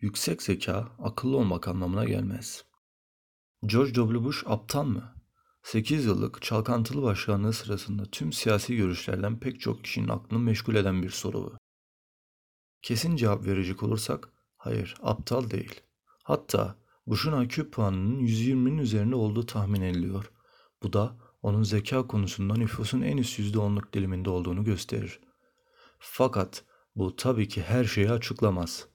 Yüksek zeka akıllı olmak anlamına gelmez. George W. Bush aptal mı? 8 yıllık çalkantılı başkanlığı sırasında tüm siyasi görüşlerden pek çok kişinin aklını meşgul eden bir soru bu. Kesin cevap verecek olursak, hayır aptal değil. Hatta Bush'un IQ puanının 120'nin üzerinde olduğu tahmin ediliyor. Bu da onun zeka konusunda nüfusun en üst %10'luk diliminde olduğunu gösterir. Fakat bu tabii ki her şeyi açıklamaz.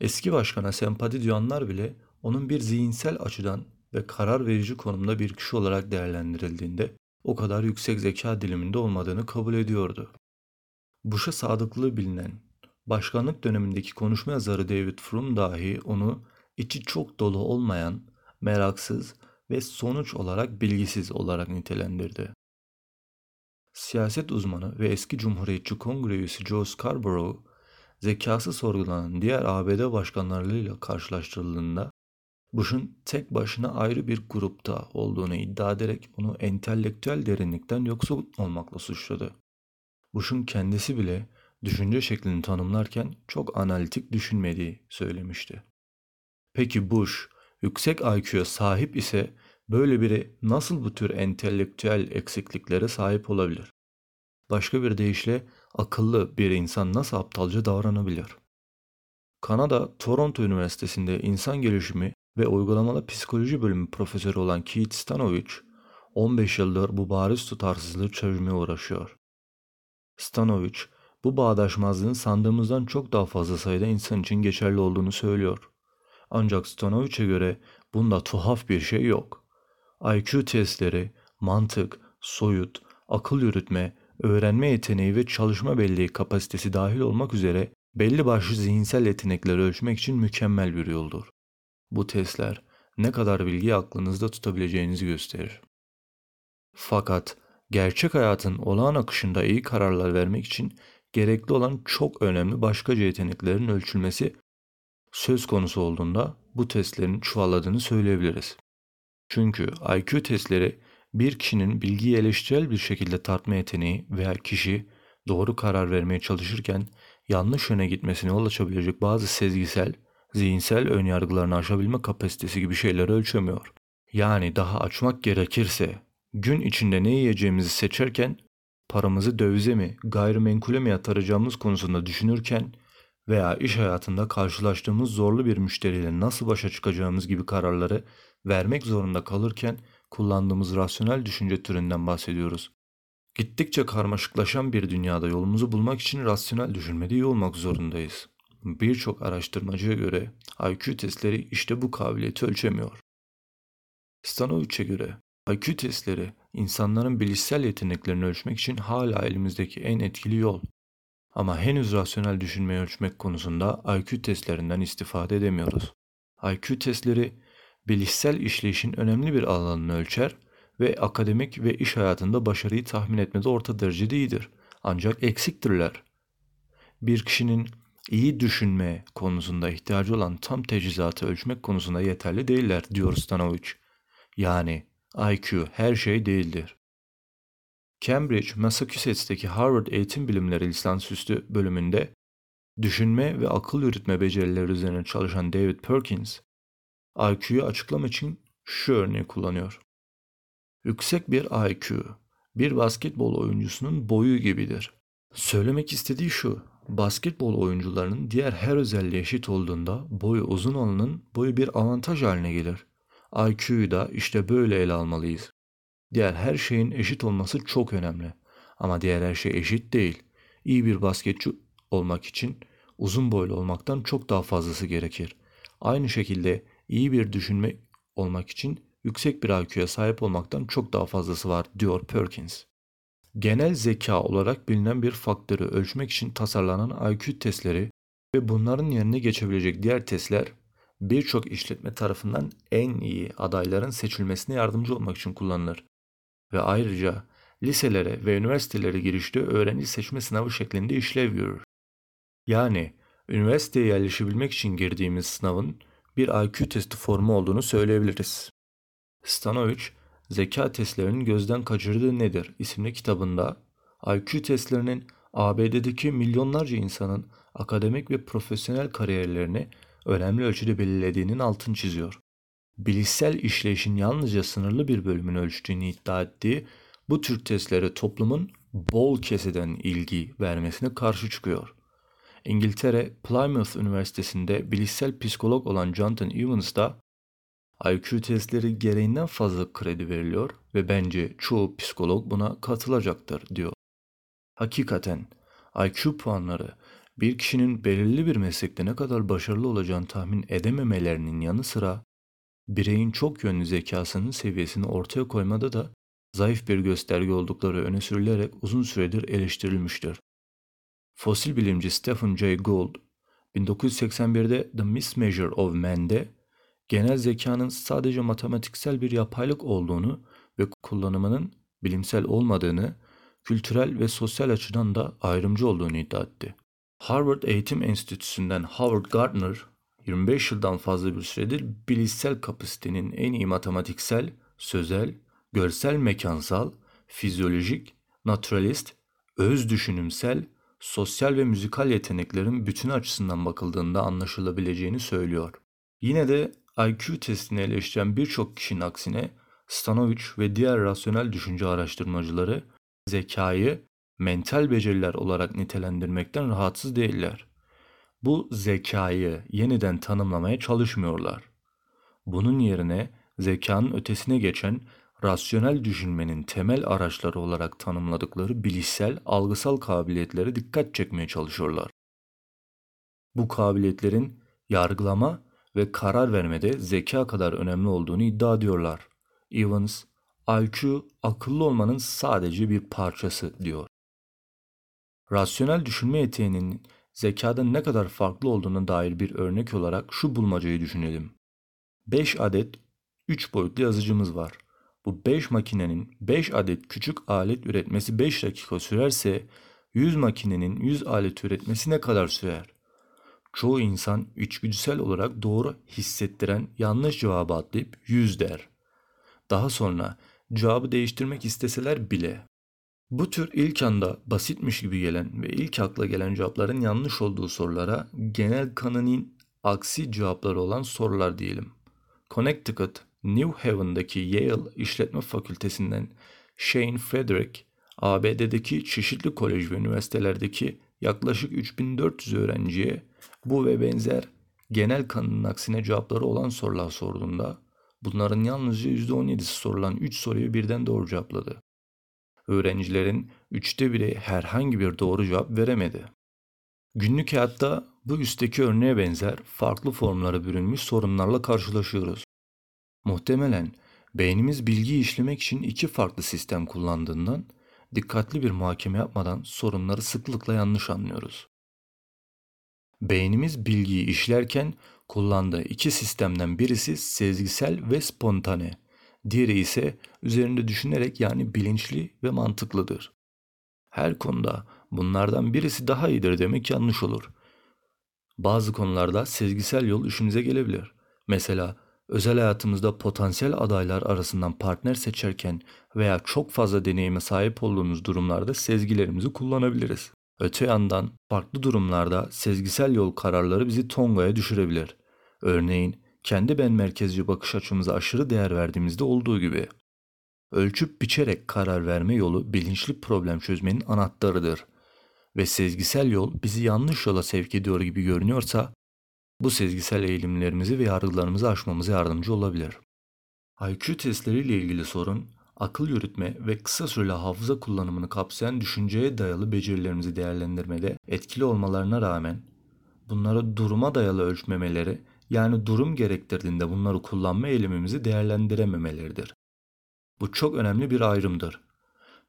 Eski başkana sempati duyanlar bile onun bir zihinsel açıdan ve karar verici konumda bir kişi olarak değerlendirildiğinde o kadar yüksek zeka diliminde olmadığını kabul ediyordu. Bush'a sadıklığı bilinen, başkanlık dönemindeki konuşma yazarı David Frum dahi onu içi çok dolu olmayan, meraksız ve sonuç olarak bilgisiz olarak nitelendirdi. Siyaset uzmanı ve eski Cumhuriyetçi Kongre üyesi Joe Scarborough, zekası sorgulanan diğer ABD başkanlarıyla karşılaştırıldığında Bush'un tek başına ayrı bir grupta olduğunu iddia ederek onu entelektüel derinlikten yoksul olmakla suçladı. Bush'un kendisi bile düşünce şeklini tanımlarken çok analitik düşünmediği söylemişti. Peki Bush yüksek IQ'ya sahip ise böyle biri nasıl bu tür entelektüel eksikliklere sahip olabilir? Başka bir deyişle akıllı bir insan nasıl aptalca davranabilir? Kanada Toronto Üniversitesi'nde insan gelişimi ve uygulamalı psikoloji bölümü profesörü olan Keith Stanovich 15 yıldır bu bariz tutarsızlığı çözmeye uğraşıyor. Stanovich bu bağdaşmazlığın sandığımızdan çok daha fazla sayıda insan için geçerli olduğunu söylüyor. Ancak Stanovich'e göre bunda tuhaf bir şey yok. IQ testleri, mantık, soyut, akıl yürütme, öğrenme yeteneği ve çalışma belleği kapasitesi dahil olmak üzere belli başlı zihinsel yetenekleri ölçmek için mükemmel bir yoldur. Bu testler ne kadar bilgi aklınızda tutabileceğinizi gösterir. Fakat gerçek hayatın olağan akışında iyi kararlar vermek için gerekli olan çok önemli başkaca yeteneklerin ölçülmesi söz konusu olduğunda bu testlerin çuvalladığını söyleyebiliriz. Çünkü IQ testleri bir kişinin bilgiyi eleştirel bir şekilde tartma yeteneği veya kişi doğru karar vermeye çalışırken yanlış yöne gitmesine yol açabilecek bazı sezgisel, zihinsel önyargılarını aşabilme kapasitesi gibi şeyleri ölçemiyor. Yani daha açmak gerekirse gün içinde ne yiyeceğimizi seçerken paramızı dövize mi, gayrimenkule mi yatıracağımız konusunda düşünürken veya iş hayatında karşılaştığımız zorlu bir müşteriyle nasıl başa çıkacağımız gibi kararları vermek zorunda kalırken kullandığımız rasyonel düşünce türünden bahsediyoruz. Gittikçe karmaşıklaşan bir dünyada yolumuzu bulmak için rasyonel düşünmede iyi olmak zorundayız. Birçok araştırmacıya göre IQ testleri işte bu kabiliyeti ölçemiyor. Stanovich'e göre IQ testleri insanların bilişsel yeteneklerini ölçmek için hala elimizdeki en etkili yol. Ama henüz rasyonel düşünmeyi ölçmek konusunda IQ testlerinden istifade edemiyoruz. IQ testleri bilişsel işleyişin önemli bir alanını ölçer ve akademik ve iş hayatında başarıyı tahmin etmede orta derecede iyidir. Ancak eksiktirler. Bir kişinin iyi düşünme konusunda ihtiyacı olan tam teçhizatı ölçmek konusunda yeterli değiller diyor Stanovich. Yani IQ her şey değildir. Cambridge, Massachusetts'teki Harvard Eğitim Bilimleri lisansüstü bölümünde düşünme ve akıl yürütme becerileri üzerine çalışan David Perkins, IQ'yu açıklamak için şu örneği kullanıyor. Yüksek bir IQ, bir basketbol oyuncusunun boyu gibidir. Söylemek istediği şu, basketbol oyuncularının diğer her özelliğe eşit olduğunda boyu uzun olanın boyu bir avantaj haline gelir. IQ'yu da işte böyle ele almalıyız. Diğer her şeyin eşit olması çok önemli. Ama diğer her şey eşit değil. İyi bir basketçi olmak için uzun boylu olmaktan çok daha fazlası gerekir. Aynı şekilde iyi bir düşünme olmak için yüksek bir IQ'ya sahip olmaktan çok daha fazlası var diyor Perkins. Genel zeka olarak bilinen bir faktörü ölçmek için tasarlanan IQ testleri ve bunların yerine geçebilecek diğer testler birçok işletme tarafından en iyi adayların seçilmesine yardımcı olmak için kullanılır ve ayrıca liselere ve üniversitelere girişte öğrenci seçme sınavı şeklinde işlev görür. Yani üniversiteye yerleşebilmek için girdiğimiz sınavın bir IQ testi formu olduğunu söyleyebiliriz. Stanovich, Zeka Testlerinin Gözden Kaçırdığı Nedir isimli kitabında IQ testlerinin ABD'deki milyonlarca insanın akademik ve profesyonel kariyerlerini önemli ölçüde belirlediğinin altını çiziyor. Bilişsel işleyişin yalnızca sınırlı bir bölümün ölçtüğünü iddia ettiği bu tür testlere toplumun bol keseden ilgi vermesine karşı çıkıyor. İngiltere Plymouth Üniversitesi'nde bilişsel psikolog olan Jonathan Evans da IQ testleri gereğinden fazla kredi veriliyor ve bence çoğu psikolog buna katılacaktır diyor. Hakikaten IQ puanları bir kişinin belirli bir meslekte ne kadar başarılı olacağını tahmin edememelerinin yanı sıra bireyin çok yönlü zekasının seviyesini ortaya koymada da zayıf bir gösterge oldukları öne sürülerek uzun süredir eleştirilmiştir. Fosil bilimci Stephen Jay Gould, 1981'de The Mismeasure of Man'de genel zekanın sadece matematiksel bir yapaylık olduğunu ve kullanımının bilimsel olmadığını, kültürel ve sosyal açıdan da ayrımcı olduğunu iddia etti. Harvard Eğitim Enstitüsü'nden Howard Gardner, 25 yıldan fazla bir süredir bilişsel kapasitenin en iyi matematiksel, sözel, görsel mekansal, fizyolojik, naturalist, öz düşünümsel, sosyal ve müzikal yeteneklerin bütün açısından bakıldığında anlaşılabileceğini söylüyor. Yine de IQ testini eleştiren birçok kişinin aksine Stanovic ve diğer rasyonel düşünce araştırmacıları zekayı mental beceriler olarak nitelendirmekten rahatsız değiller. Bu zekayı yeniden tanımlamaya çalışmıyorlar. Bunun yerine zekanın ötesine geçen rasyonel düşünmenin temel araçları olarak tanımladıkları bilişsel, algısal kabiliyetlere dikkat çekmeye çalışıyorlar. Bu kabiliyetlerin yargılama ve karar vermede zeka kadar önemli olduğunu iddia ediyorlar. Evans, IQ akıllı olmanın sadece bir parçası diyor. Rasyonel düşünme yeteneğinin zekada ne kadar farklı olduğuna dair bir örnek olarak şu bulmacayı düşünelim. 5 adet 3 boyutlu yazıcımız var. Bu 5 makinenin 5 adet küçük alet üretmesi 5 dakika sürerse 100 makinenin 100 alet üretmesi ne kadar sürer? Çoğu insan içgüdüsel olarak doğru hissettiren yanlış cevabı atlayıp 100 der. Daha sonra cevabı değiştirmek isteseler bile bu tür ilk anda basitmiş gibi gelen ve ilk akla gelen cevapların yanlış olduğu sorulara genel kanının aksi cevapları olan sorular diyelim. Connecticut, New Haven'daki Yale İşletme Fakültesinden Shane Frederick, ABD'deki çeşitli kolej ve üniversitelerdeki yaklaşık 3400 öğrenciye bu ve benzer genel kanının aksine cevapları olan sorular sorduğunda bunların yalnızca %17'si sorulan 3 soruyu birden doğru cevapladı. Öğrencilerin üçte biri herhangi bir doğru cevap veremedi. Günlük hayatta bu üstteki örneğe benzer farklı formlara bürünmüş sorunlarla karşılaşıyoruz. Muhtemelen beynimiz bilgiyi işlemek için iki farklı sistem kullandığından dikkatli bir muhakeme yapmadan sorunları sıklıkla yanlış anlıyoruz. Beynimiz bilgiyi işlerken kullandığı iki sistemden birisi sezgisel ve spontane, diğeri ise üzerinde düşünerek yani bilinçli ve mantıklıdır. Her konuda bunlardan birisi daha iyidir demek yanlış olur. Bazı konularda sezgisel yol işinize gelebilir. Mesela özel hayatımızda potansiyel adaylar arasından partner seçerken veya çok fazla deneyime sahip olduğumuz durumlarda sezgilerimizi kullanabiliriz. Öte yandan farklı durumlarda sezgisel yol kararları bizi tongaya düşürebilir. Örneğin kendi ben merkezci bakış açımıza aşırı değer verdiğimizde olduğu gibi. Ölçüp biçerek karar verme yolu bilinçli problem çözmenin anahtarıdır. Ve sezgisel yol bizi yanlış yola sevk ediyor gibi görünüyorsa bu sezgisel eğilimlerimizi ve yargılarımızı aşmamıza yardımcı olabilir. IQ testleriyle ilgili sorun, akıl yürütme ve kısa süreli hafıza kullanımını kapsayan düşünceye dayalı becerilerimizi değerlendirmede etkili olmalarına rağmen bunları duruma dayalı ölçmemeleri yani durum gerektirdiğinde bunları kullanma eğilimimizi değerlendirememeleridir. Bu çok önemli bir ayrımdır.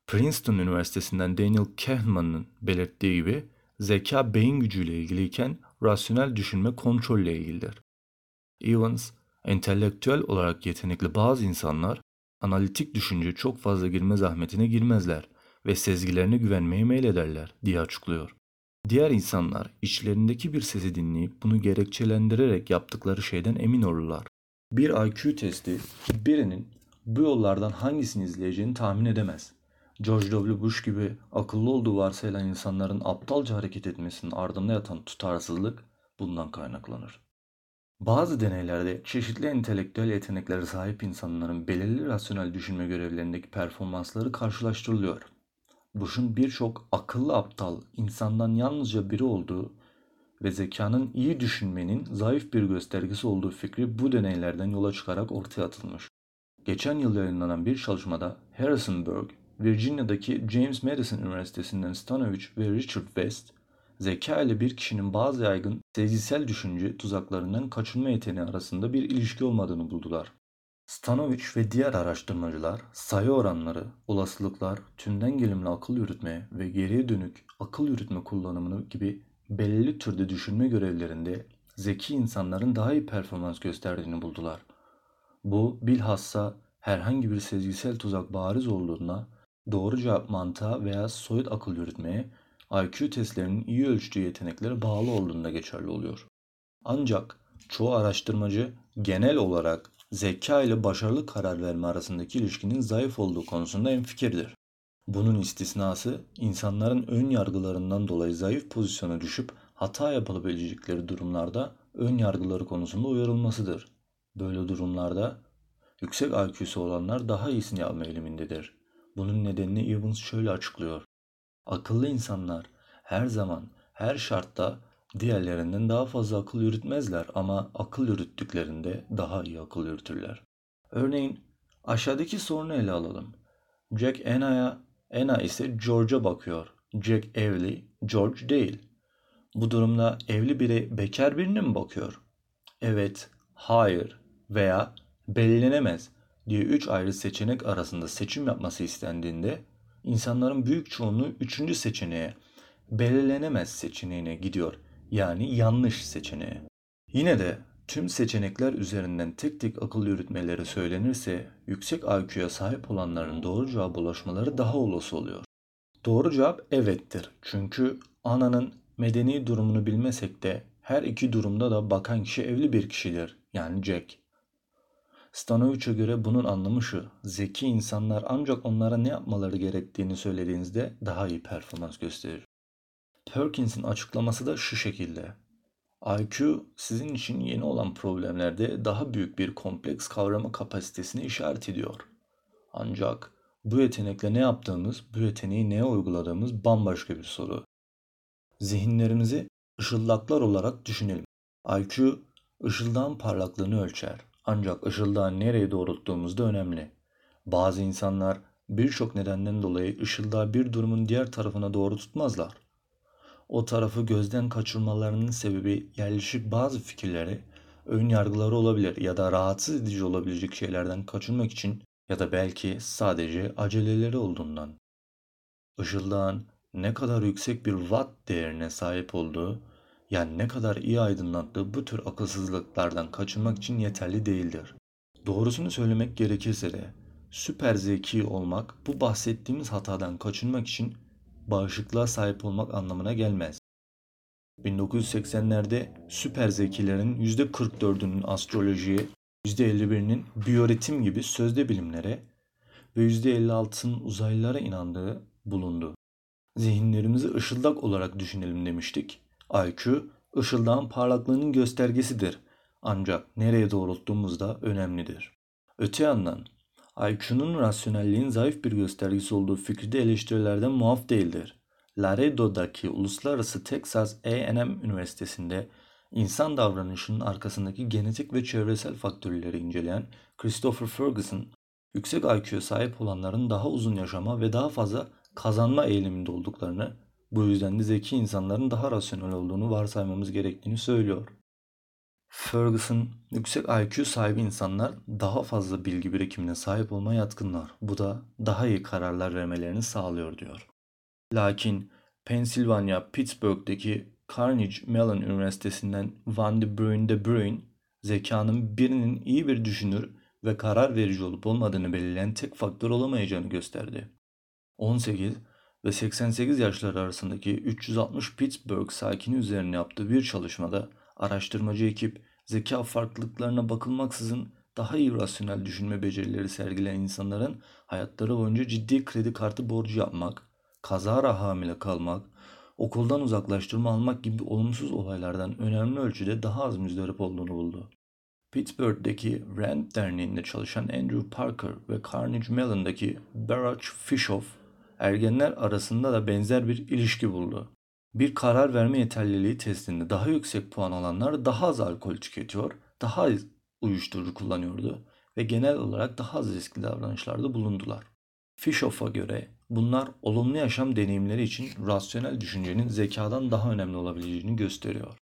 Princeton Üniversitesi'nden Daniel Kahneman'ın belirttiği gibi zeka beyin gücüyle ilgiliyken rasyonel düşünme kontrolle ilgilidir. Evans, entelektüel olarak yetenekli bazı insanlar analitik düşünce çok fazla girme zahmetine girmezler ve sezgilerine güvenmeye meylederler diye açıklıyor. Diğer insanlar içlerindeki bir sesi dinleyip bunu gerekçelendirerek yaptıkları şeyden emin olurlar. Bir IQ testi birinin bu yollardan hangisini izleyeceğini tahmin edemez. George W. Bush gibi akıllı olduğu varsayılan insanların aptalca hareket etmesinin ardında yatan tutarsızlık bundan kaynaklanır. Bazı deneylerde çeşitli entelektüel yeteneklere sahip insanların belirli rasyonel düşünme görevlerindeki performansları karşılaştırılıyor. Bush'un birçok akıllı aptal insandan yalnızca biri olduğu ve zekanın iyi düşünmenin zayıf bir göstergesi olduğu fikri bu deneylerden yola çıkarak ortaya atılmış. Geçen yıl yayınlanan bir çalışmada Harrisonburg, Virginia'daki James Madison Üniversitesi'nden Stanovich ve Richard West, zeka ile bir kişinin bazı yaygın sezgisel düşünce tuzaklarından kaçınma yeteneği arasında bir ilişki olmadığını buldular. Stanovich ve diğer araştırmacılar sayı oranları, olasılıklar, tümden gelimli akıl yürütme ve geriye dönük akıl yürütme kullanımını gibi belirli türde düşünme görevlerinde zeki insanların daha iyi performans gösterdiğini buldular. Bu bilhassa herhangi bir sezgisel tuzak bariz olduğunda doğru cevap mantığa veya soyut akıl yürütmeye IQ testlerinin iyi ölçtüğü yeteneklere bağlı olduğunda geçerli oluyor. Ancak çoğu araştırmacı genel olarak zeka ile başarılı karar verme arasındaki ilişkinin zayıf olduğu konusunda enfikirdir. Bunun istisnası insanların ön yargılarından dolayı zayıf pozisyona düşüp hata yapılabilecekleri durumlarda ön yargıları konusunda uyarılmasıdır. Böyle durumlarda yüksek IQ'su olanlar daha iyisini yapma eğilimindedir. Bunun nedenini Evans şöyle açıklıyor. Akıllı insanlar her zaman, her şartta diğerlerinden daha fazla akıl yürütmezler ama akıl yürüttüklerinde daha iyi akıl yürütürler. Örneğin aşağıdaki sorunu ele alalım. Jack Anna'ya, Anna ise George'a bakıyor. Jack evli, George değil. Bu durumda evli biri bekar birine mi bakıyor? Evet, hayır veya belirlenemez diye üç ayrı seçenek arasında seçim yapması istendiğinde insanların büyük çoğunluğu üçüncü seçeneğe, belirlenemez seçeneğine gidiyor. Yani yanlış seçeneğe. Yine de tüm seçenekler üzerinden tek tek akıl yürütmeleri söylenirse yüksek IQ'ya sahip olanların doğru cevap ulaşmaları daha olası oluyor. Doğru cevap evettir. Çünkü ananın medeni durumunu bilmesek de her iki durumda da bakan kişi evli bir kişidir. Yani Jack. Stanoviç'e göre bunun anlamı şu. Zeki insanlar ancak onlara ne yapmaları gerektiğini söylediğinizde daha iyi performans gösterir. Perkins'in açıklaması da şu şekilde. IQ sizin için yeni olan problemlerde daha büyük bir kompleks kavrama kapasitesini işaret ediyor. Ancak bu yetenekle ne yaptığımız, bu yeteneği neye uyguladığımız bambaşka bir soru. Zihinlerimizi ışıldaklar olarak düşünelim. IQ ışıldağın parlaklığını ölçer. Ancak ışıldağı nereye doğrulttuğumuz da önemli. Bazı insanlar birçok nedenden dolayı ışıldağı bir durumun diğer tarafına doğru tutmazlar. O tarafı gözden kaçırmalarının sebebi yerleşik bazı fikirleri, ön yargıları olabilir ya da rahatsız edici olabilecek şeylerden kaçınmak için ya da belki sadece aceleleri olduğundan. Işıldağın ne kadar yüksek bir watt değerine sahip olduğu yani ne kadar iyi aydınlattığı bu tür akılsızlıklardan kaçınmak için yeterli değildir. Doğrusunu söylemek gerekirse de süper zeki olmak bu bahsettiğimiz hatadan kaçınmak için bağışıklığa sahip olmak anlamına gelmez. 1980'lerde süper zekilerin %44'ünün astrolojiye, %51'inin biyoritim gibi sözde bilimlere ve %56'sının uzaylılara inandığı bulundu. Zihinlerimizi ışıldak olarak düşünelim demiştik. IQ, ışıldağın parlaklığının göstergesidir. Ancak nereye doğrulttuğumuz da önemlidir. Öte yandan IQ'nun rasyonelliğin zayıf bir göstergesi olduğu fikri de eleştirilerden muaf değildir. Laredo'daki Uluslararası Texas A&M Üniversitesi'nde insan davranışının arkasındaki genetik ve çevresel faktörleri inceleyen Christopher Ferguson, yüksek IQ'ya sahip olanların daha uzun yaşama ve daha fazla kazanma eğiliminde olduklarını, bu yüzden de zeki insanların daha rasyonel olduğunu varsaymamız gerektiğini söylüyor. Ferguson, yüksek IQ sahibi insanlar daha fazla bilgi birikimine sahip olmaya yatkınlar. Bu da daha iyi kararlar vermelerini sağlıyor diyor. Lakin Pennsylvania, Pittsburgh'deki Carnegie Mellon Üniversitesi'nden Van de Bruyn de Bruyn, zekanın birinin iyi bir düşünür ve karar verici olup olmadığını belirleyen tek faktör olamayacağını gösterdi. 18 ve 88 yaşları arasındaki 360 Pittsburgh sakini üzerine yaptığı bir çalışmada araştırmacı ekip zeka farklılıklarına bakılmaksızın daha iyi rasyonel düşünme becerileri sergileyen insanların hayatları boyunca ciddi kredi kartı borcu yapmak, kazara hamile kalmak, okuldan uzaklaştırma almak gibi olumsuz olaylardan önemli ölçüde daha az müzdarip olduğunu buldu. Pittsburgh'deki Rand Derneği'nde çalışan Andrew Parker ve Carnegie Mellon'daki Baruch Fishoff, ergenler arasında da benzer bir ilişki buldu. Bir karar verme yeterliliği testinde daha yüksek puan alanlar daha az alkol tüketiyor, daha az uyuşturucu kullanıyordu ve genel olarak daha az riskli davranışlarda bulundular. Fishoff'a göre bunlar olumlu yaşam deneyimleri için rasyonel düşüncenin zekadan daha önemli olabileceğini gösteriyor.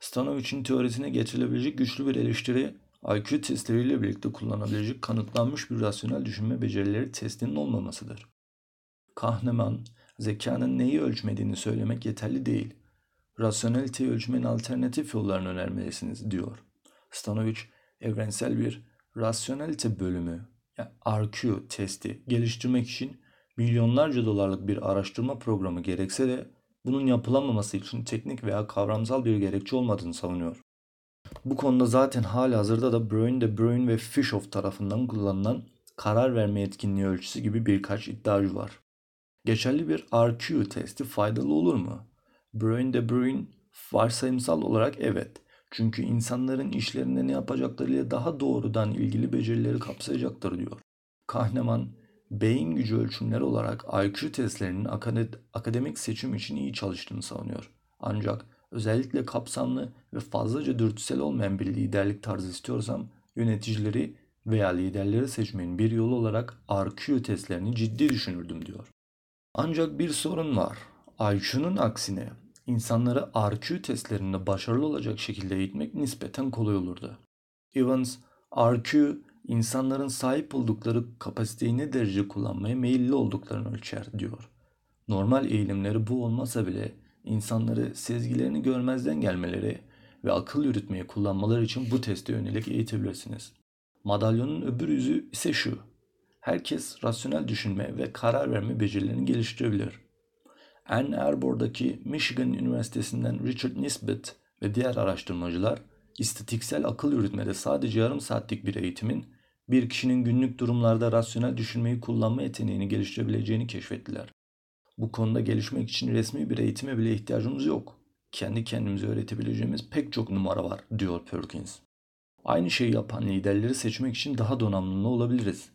Stanovich'in teorisine getirilebilecek güçlü bir eleştiri, IQ testleriyle birlikte kullanabilecek kanıtlanmış bir rasyonel düşünme becerileri testinin olmamasıdır. Kahneman, zekanın neyi ölçmediğini söylemek yeterli değil. Rasyoneliteyi ölçmenin alternatif yollarını önermelisiniz diyor. Stanovich, evrensel bir rasyonelite bölümü, yani RQ testi geliştirmek için milyonlarca dolarlık bir araştırma programı gerekse de bunun yapılamaması için teknik veya kavramsal bir gerekçe olmadığını savunuyor. Bu konuda zaten hala hazırda da Bruin de Bruin ve Fischoff tarafından kullanılan karar verme etkinliği ölçüsü gibi birkaç iddiacı var. Geçerli bir RQ testi faydalı olur mu? Bruin de Bruin varsayımsal olarak evet. Çünkü insanların işlerinde ne yapacaklarıyla daha doğrudan ilgili becerileri kapsayacaktır diyor. Kahneman beyin gücü ölçümleri olarak IQ testlerinin akademik seçim için iyi çalıştığını savunuyor. Ancak özellikle kapsamlı ve fazlaca dürtüsel olmayan bir liderlik tarzı istiyorsam yöneticileri veya liderleri seçmenin bir yolu olarak RQ testlerini ciddi düşünürdüm diyor. Ancak bir sorun var. IQ'nun aksine insanları RQ testlerinde başarılı olacak şekilde eğitmek nispeten kolay olurdu. Evans, RQ insanların sahip oldukları kapasiteyi ne derece kullanmaya meyilli olduklarını ölçer diyor. Normal eğilimleri bu olmasa bile insanları sezgilerini görmezden gelmeleri ve akıl yürütmeyi kullanmaları için bu teste yönelik eğitebilirsiniz. Madalyonun öbür yüzü ise şu. Herkes rasyonel düşünme ve karar verme becerilerini geliştirebilir. Ann Arbor'daki Michigan Üniversitesi'nden Richard Nisbet ve diğer araştırmacılar istatiksel akıl yürütmede sadece yarım saatlik bir eğitimin bir kişinin günlük durumlarda rasyonel düşünmeyi kullanma yeteneğini geliştirebileceğini keşfettiler. Bu konuda gelişmek için resmi bir eğitime bile ihtiyacımız yok. Kendi kendimize öğretebileceğimiz pek çok numara var, diyor Perkins. Aynı şeyi yapan liderleri seçmek için daha donanımlı olabiliriz.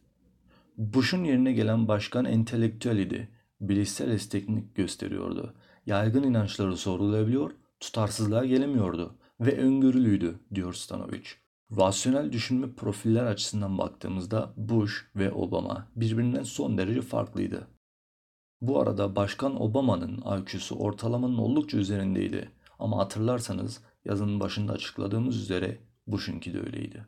Bush'un yerine gelen başkan entelektüel idi. Bilişsel esteklik gösteriyordu. Yaygın inançları sorgulayabiliyor, tutarsızlığa gelemiyordu ve öngörülüydü, diyor Stanovich. Rasyonel düşünme profiller açısından baktığımızda Bush ve Obama birbirinden son derece farklıydı. Bu arada Başkan Obama'nın IQ'su ortalamanın oldukça üzerindeydi. Ama hatırlarsanız yazının başında açıkladığımız üzere Bush'unki de öyleydi.